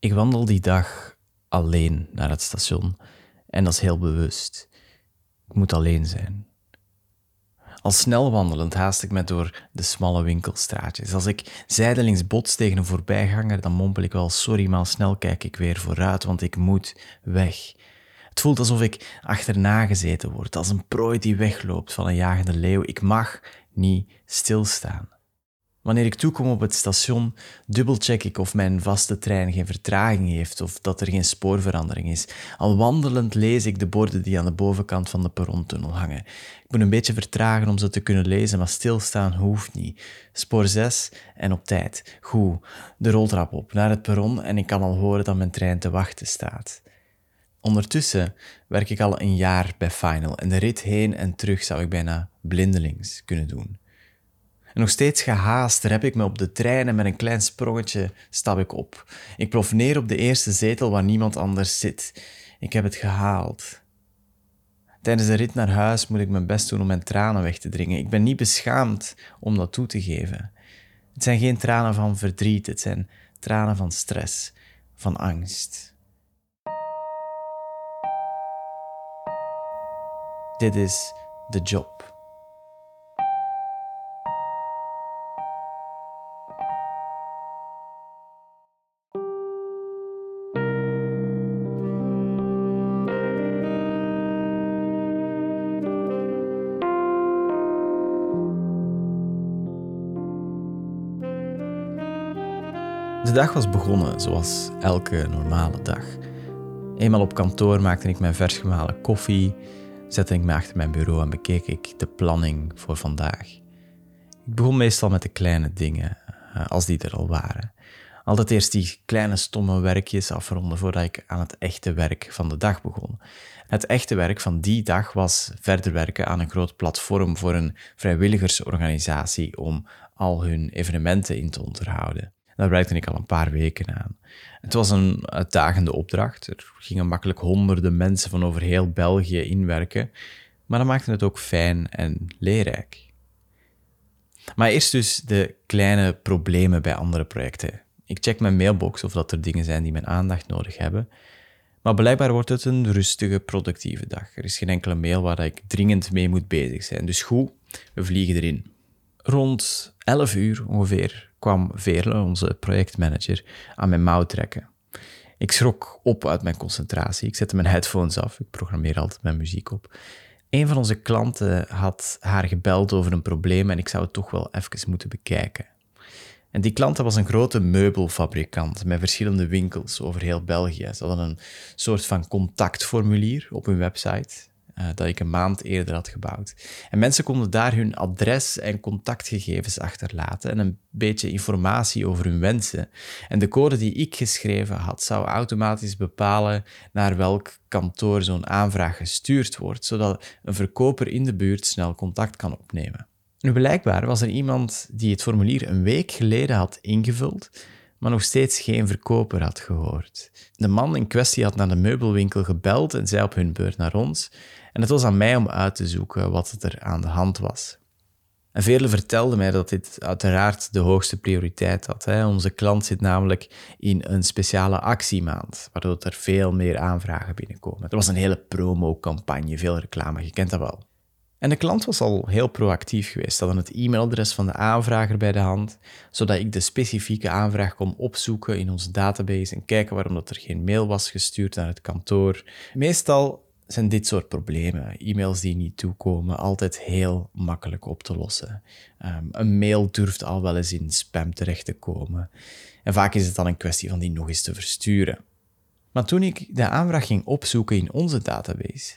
Ik wandel die dag alleen naar het station en dat is heel bewust. Ik moet alleen zijn. Al snel wandelend haast ik me door de smalle winkelstraatjes. Als ik zijdelings bots tegen een voorbijganger, dan mompel ik wel sorry, maar snel kijk ik weer vooruit, want ik moet weg. Het voelt alsof ik achterna gezeten word, als een prooi die wegloopt van een jagende leeuw. Ik mag niet stilstaan. Wanneer ik toekom op het station, dubbelcheck ik of mijn vaste trein geen vertraging heeft of dat er geen spoorverandering is. Al wandelend lees ik de borden die aan de bovenkant van de perrontunnel hangen. Ik moet een beetje vertragen om ze te kunnen lezen, maar stilstaan hoeft niet. Spoor 6 en op tijd. Goed, de roltrap op naar het perron en ik kan al horen dat mijn trein te wachten staat. Ondertussen werk ik al een jaar bij Final en de rit heen en terug zou ik bijna blindelings kunnen doen. En nog steeds gehaast rep ik me op de trein en met een klein sprongetje stap ik op. Ik plof neer op de eerste zetel waar niemand anders zit. Ik heb het gehaald. Tijdens de rit naar huis moet ik mijn best doen om mijn tranen weg te dringen. Ik ben niet beschaamd om dat toe te geven. Het zijn geen tranen van verdriet, het zijn tranen van stress, van angst. Dit is de job. De dag was begonnen zoals elke normale dag. Eenmaal op kantoor maakte ik mijn vers gemalen koffie, zette ik me achter mijn bureau en bekeek ik de planning voor vandaag. Ik begon meestal met de kleine dingen, eh, als die er al waren. Altijd eerst die kleine stomme werkjes afronden voordat ik aan het echte werk van de dag begon. Het echte werk van die dag was verder werken aan een groot platform voor een vrijwilligersorganisatie om al hun evenementen in te onderhouden. Daar werkte ik al een paar weken aan. Het was een uitdagende opdracht. Er gingen makkelijk honderden mensen van over heel België inwerken, maar dat maakte het ook fijn en leerrijk. Maar eerst dus de kleine problemen bij andere projecten. Ik check mijn mailbox of dat er dingen zijn die mijn aandacht nodig hebben. Maar blijkbaar wordt het een rustige, productieve dag. Er is geen enkele mail waar ik dringend mee moet bezig zijn. Dus goed, we vliegen erin. Rond 11 uur ongeveer kwam Veerle, onze projectmanager, aan mijn mouw trekken. Ik schrok op uit mijn concentratie. Ik zette mijn headphones af. Ik programmeer altijd mijn muziek op. Een van onze klanten had haar gebeld over een probleem en ik zou het toch wel even moeten bekijken. En die klant was een grote meubelfabrikant met verschillende winkels over heel België. Ze hadden een soort van contactformulier op hun website. Eh, dat ik een maand eerder had gebouwd. En mensen konden daar hun adres en contactgegevens achterlaten en een beetje informatie over hun wensen. En de code die ik geschreven had, zou automatisch bepalen naar welk kantoor zo'n aanvraag gestuurd wordt, zodat een verkoper in de buurt snel contact kan opnemen. Nu, blijkbaar was er iemand die het formulier een week geleden had ingevuld, maar nog steeds geen verkoper had gehoord. De man in kwestie had naar de meubelwinkel gebeld en zei op hun beurt naar ons. En het was aan mij om uit te zoeken wat er aan de hand was. En velen vertelden mij dat dit uiteraard de hoogste prioriteit had. Hè. Onze klant zit namelijk in een speciale actiemaand, waardoor er veel meer aanvragen binnenkomen. Er was een hele promo-campagne, veel reclame, je kent dat wel. En de klant was al heel proactief geweest. Hadden het e-mailadres van de aanvrager bij de hand, zodat ik de specifieke aanvraag kon opzoeken in onze database en kijken waarom dat er geen mail was gestuurd naar het kantoor. Meestal zijn dit soort problemen, e-mails die niet toekomen, altijd heel makkelijk op te lossen. Ehm, een mail durft al wel eens in spam terecht te komen. En vaak is het dan een kwestie van die nog eens te versturen. Maar toen ik de aanvraag ging opzoeken in onze database,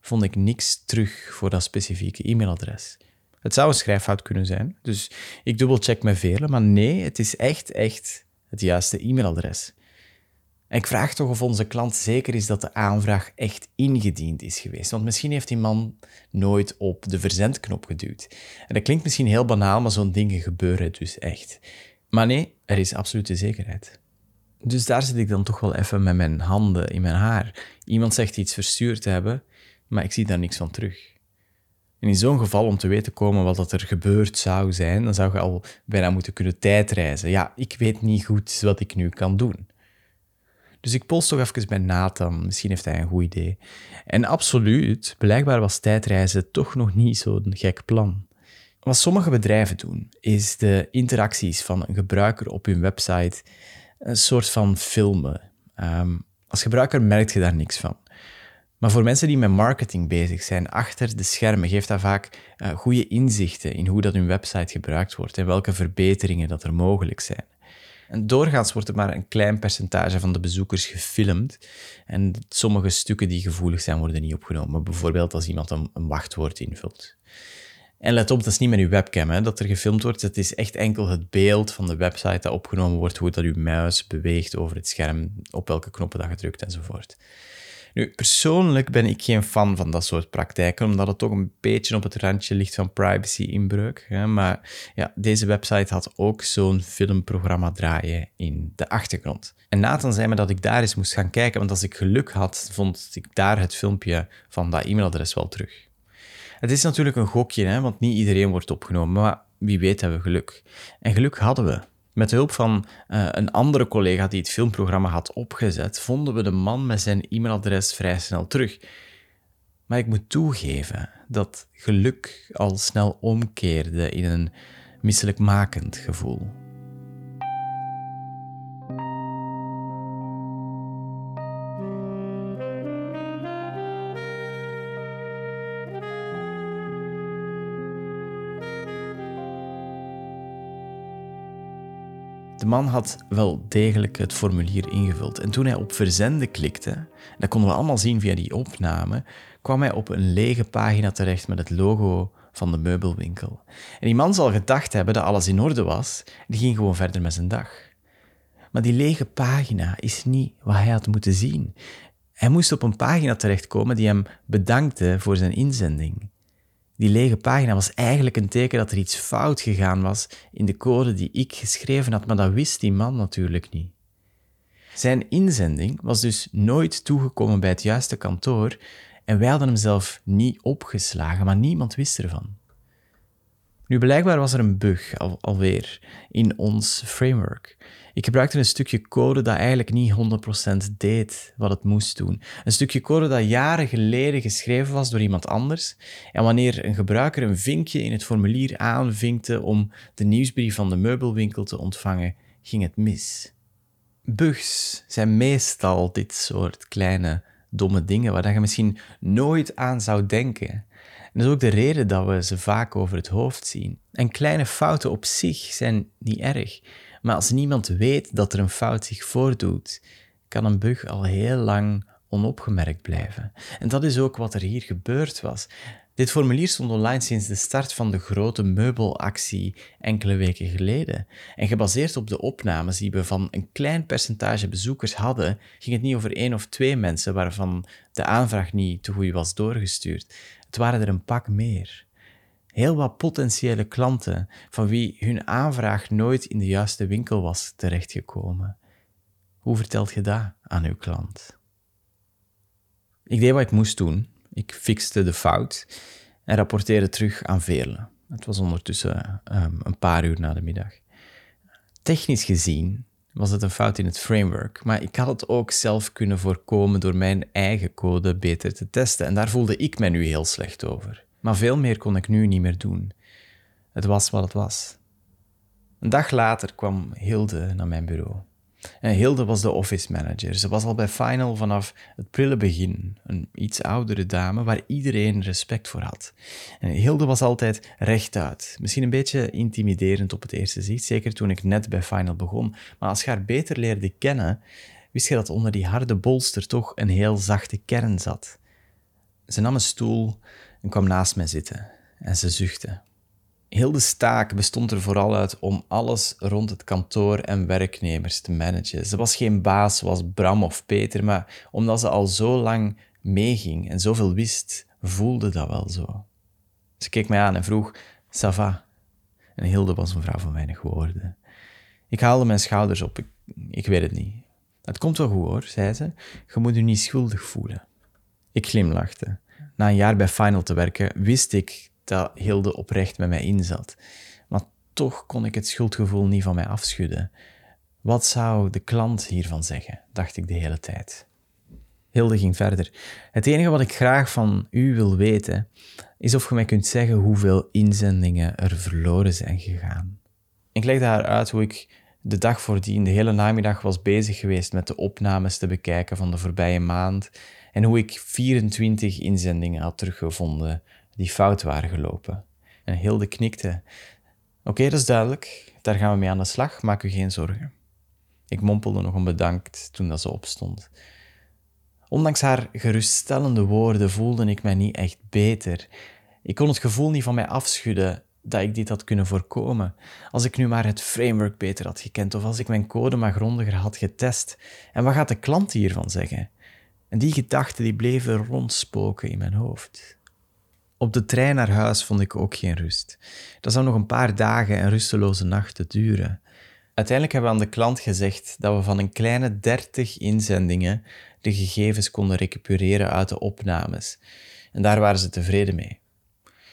vond ik niks terug voor dat specifieke e-mailadres. Het zou een schrijffout kunnen zijn, dus ik dubbelcheck met velen, maar nee, het is echt, echt het juiste e-mailadres. Ik vraag toch of onze klant zeker is dat de aanvraag echt ingediend is geweest. Want misschien heeft die man nooit op de verzendknop geduwd. En dat klinkt misschien heel banaal, maar zo'n dingen gebeuren dus echt. Maar nee, er is absolute zekerheid. Dus daar zit ik dan toch wel even met mijn handen in mijn haar. Iemand zegt iets verstuurd te hebben, maar ik zie daar niks van terug. En in zo'n geval, om te weten komen wat er gebeurd zou zijn, dan zou je al bijna moeten kunnen tijdreizen. Ja, ik weet niet goed wat ik nu kan doen. Dus ik post toch even bij Nathan, misschien heeft hij een goed idee. En absoluut, blijkbaar was tijdreizen toch nog niet zo'n gek plan. Wat sommige bedrijven doen, is de interacties van een gebruiker op hun website een soort van filmen. Ehm, als gebruiker merk je daar niks van. Maar voor mensen die met marketing bezig zijn, achter de schermen, geeft dat vaak uh, goede inzichten in hoe dat hun website gebruikt wordt en welke verbeteringen dat er mogelijk zijn. En doorgaans wordt er maar een klein percentage van de bezoekers gefilmd. En sommige stukken die gevoelig zijn, worden niet opgenomen. Bijvoorbeeld als iemand een, wachtwoord invult. En let op, dat is niet met uw webcam hè, dat er gefilmd wordt. Het is echt enkel het beeld van de website dat opgenomen wordt, hoe dat uw muis beweegt over het scherm, op welke knoppen dat gedrukt enzovoort. Nu, persoonlijk ben ik geen fan van dat soort praktijken, omdat het toch een beetje op het randje ligt van privacy-inbreuk. Maar ja, deze website had ook zo'n filmprogramma draaien in de achtergrond. En Nathan zei me dat ik daar eens moest gaan kijken, want als ik geluk had, vond ik daar het filmpje van dat e-mailadres wel terug. Het is natuurlijk een gokje, hè, want niet iedereen wordt opgenomen, maar wie weet hebben we geluk. En geluk hadden we. Met hulp van uh, een andere collega die het filmprogramma had opgezet, vonden we de man met zijn e-mailadres vrij snel terug. Maar ik moet toegeven dat geluk al snel omkeerde in een misselijkmakend gevoel. De man had wel degelijk het formulier ingevuld. En toen hij op verzenden klikte, dat konden we allemaal zien via die opname, kwam hij op een lege pagina terecht met het logo van de meubelwinkel. En die man zal gedacht hebben dat alles in orde was, die ging gewoon verder met zijn dag. Maar die lege pagina is niet wat hij had moeten zien. Hij moest op een pagina terechtkomen die hem bedankte voor zijn inzending. Die lege pagina was eigenlijk een teken dat er iets fout gegaan was in de code die ik geschreven had, maar dat wist die man natuurlijk niet. Zijn inzending was dus nooit toegekomen bij het juiste kantoor en wij hadden hem zelf niet opgeslagen, maar niemand wist ervan. Nu, blijkbaar was er een bug al, alweer in ons framework. Ik gebruikte een stukje code dat eigenlijk niet 100% deed wat het moest doen. Een stukje code dat jaren geleden geschreven was door iemand anders. En wanneer een gebruiker een vinkje in het formulier aanvinkte om de nieuwsbrief van de meubelwinkel te ontvangen, ging het mis. Bugs zijn meestal dit soort kleine domme dingen waar je misschien nooit aan zou denken. Dat is ook de reden dat we ze vaak over het hoofd zien. En kleine fouten op zich zijn niet erg. Maar als niemand weet dat er een fout zich voordoet, kan een bug al heel lang onopgemerkt blijven. En dat is ook wat er hier gebeurd was. Dit formulier stond online sinds de start van de grote meubelactie enkele weken geleden. En gebaseerd op de opnames die we van een klein percentage bezoekers hadden, ging het niet over één of twee mensen waarvan de aanvraag niet te goed was doorgestuurd. Het waren er een pak meer heel wat potentiële klanten van wie hun aanvraag nooit in de juiste winkel was terechtgekomen. Hoe vertelt je dat aan uw klant? Ik deed wat ik moest doen. Ik fixte de fout en rapporteerde terug aan Veerle. Het was ondertussen um, een paar uur na de middag. Technisch gezien was het een fout in het framework, maar ik had het ook zelf kunnen voorkomen door mijn eigen code beter te testen. En daar voelde ik mij nu heel slecht over. Maar veel meer kon ik nu niet meer doen. Het was wat het was. Een dag later kwam Hilde naar mijn bureau. En Hilde was de office manager. Ze was al bij Final vanaf het prille begin. Een iets oudere dame waar iedereen respect voor had. En Hilde was altijd rechtuit. Misschien een beetje intimiderend op het eerste zicht, zeker toen ik net bij Final begon. Maar als je haar beter leerde kennen, wist je dat onder die harde bolster toch een heel zachte kern zat. Ze nam een stoel en kwam naast mij zitten en ze zuchtte. Heel de staak bestond er vooral uit om alles rond het kantoor en werknemers te managen. Ze was geen baas zoals Bram of Peter, maar omdat ze al zo lang meeging en zoveel wist, voelde dat wel zo. Ze keek mij aan en vroeg, Sava. En Hilde was een vrouw van weinig woorden. Ik haalde mijn schouders op. Ik, weet het niet. Het komt wel goed hoor, zei ze. Je moet je niet schuldig voelen. Ik glimlachte na een jaar bij Final te werken, wist ik dat Hilde oprecht met mij inzat. Maar toch kon ik het schuldgevoel niet van mij afschudden. Wat zou de klant hiervan zeggen? dacht ik de hele tijd. Hilde ging verder. Het enige wat ik graag van u wil weten, is of je mij kunt zeggen hoeveel inzendingen er verloren zijn gegaan. Ik legde haar uit hoe ik de dag voordien, de hele namiddag, was bezig geweest met de opnames te bekijken van de voorbije maand en hoe ik 24 inzendingen had teruggevonden die fout waren gelopen. En Hilde knikte. Oké, dat is duidelijk. Daar gaan we mee aan de slag. Maak u geen zorgen. Ik mompelde nog een bedankt toen dat ze opstond. Ondanks haar geruststellende woorden voelde ik mij niet echt beter. Ik kon het gevoel niet van mij afschudden dat ik dit had kunnen voorkomen. Als ik nu maar het framework beter had gekend of als ik mijn code maar grondiger had getest. En wat gaat de klant hiervan zeggen? En die gedachten die bleven rondspoken in mijn hoofd. Op de trein naar huis vond ik ook geen rust. Dat zou nog een paar dagen en rusteloze nachten duren. Uiteindelijk hebben we aan de klant gezegd dat we van een kleine 30 inzendingen de gegevens konden recupereren uit de opnames. En daar waren ze tevreden mee.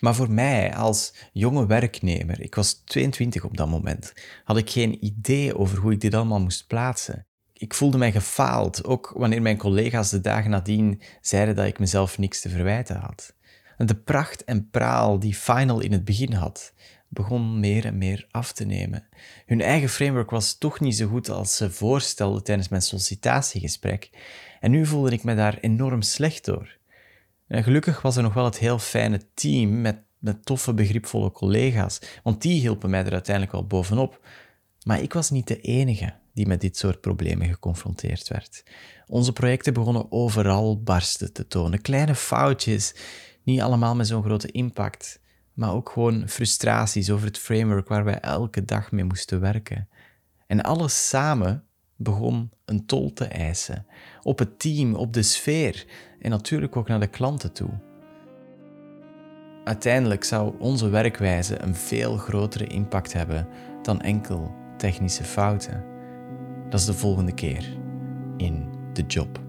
Maar voor mij als jonge werknemer, ik was 22 op dat moment, had ik geen idee over hoe ik dit allemaal moest plaatsen. Ik voelde mij gefaald, ook wanneer mijn collega's de dagen nadien zeiden dat ik mezelf niks te verwijten had. De pracht en praal die Final in het begin had, begon meer en meer af te nemen. Hun eigen framework was toch niet zo goed als ze voorstelden tijdens mijn sollicitatiegesprek. En nu voelde ik me daar enorm slecht door. En gelukkig was er nog wel het heel fijne team met, met toffe, begripvolle collega's, want die hielpen mij er uiteindelijk wel bovenop. Maar ik was niet de enige die met dit soort problemen geconfronteerd werd. Onze projecten begonnen overal barsten te tonen. Kleine foutjes, niet allemaal met zo'n grote impact, maar ook gewoon frustraties over het framework waar wij elke dag mee moesten werken. En alles samen begon een tol te eisen. Op het team, op de sfeer en natuurlijk ook naar de klanten toe. Uiteindelijk zou onze werkwijze een veel grotere impact hebben dan enkel technische fouten. Dat is de volgende keer in de job.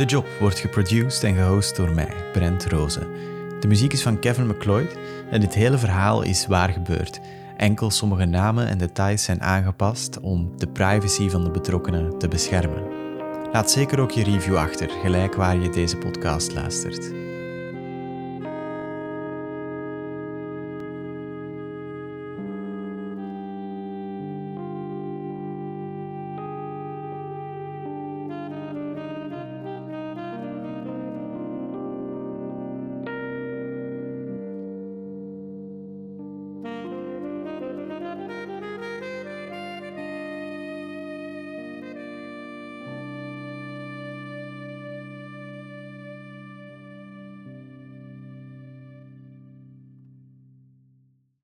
De Job wordt geproduced en gehost door mij, Brent Rozen. De muziek is van Kevin McLeod en dit hele verhaal is waar gebeurd. Enkel sommige namen en details zijn aangepast om de privacy van de betrokkenen te beschermen. Laat zeker ook je review achter, gelijk waar je deze podcast luistert.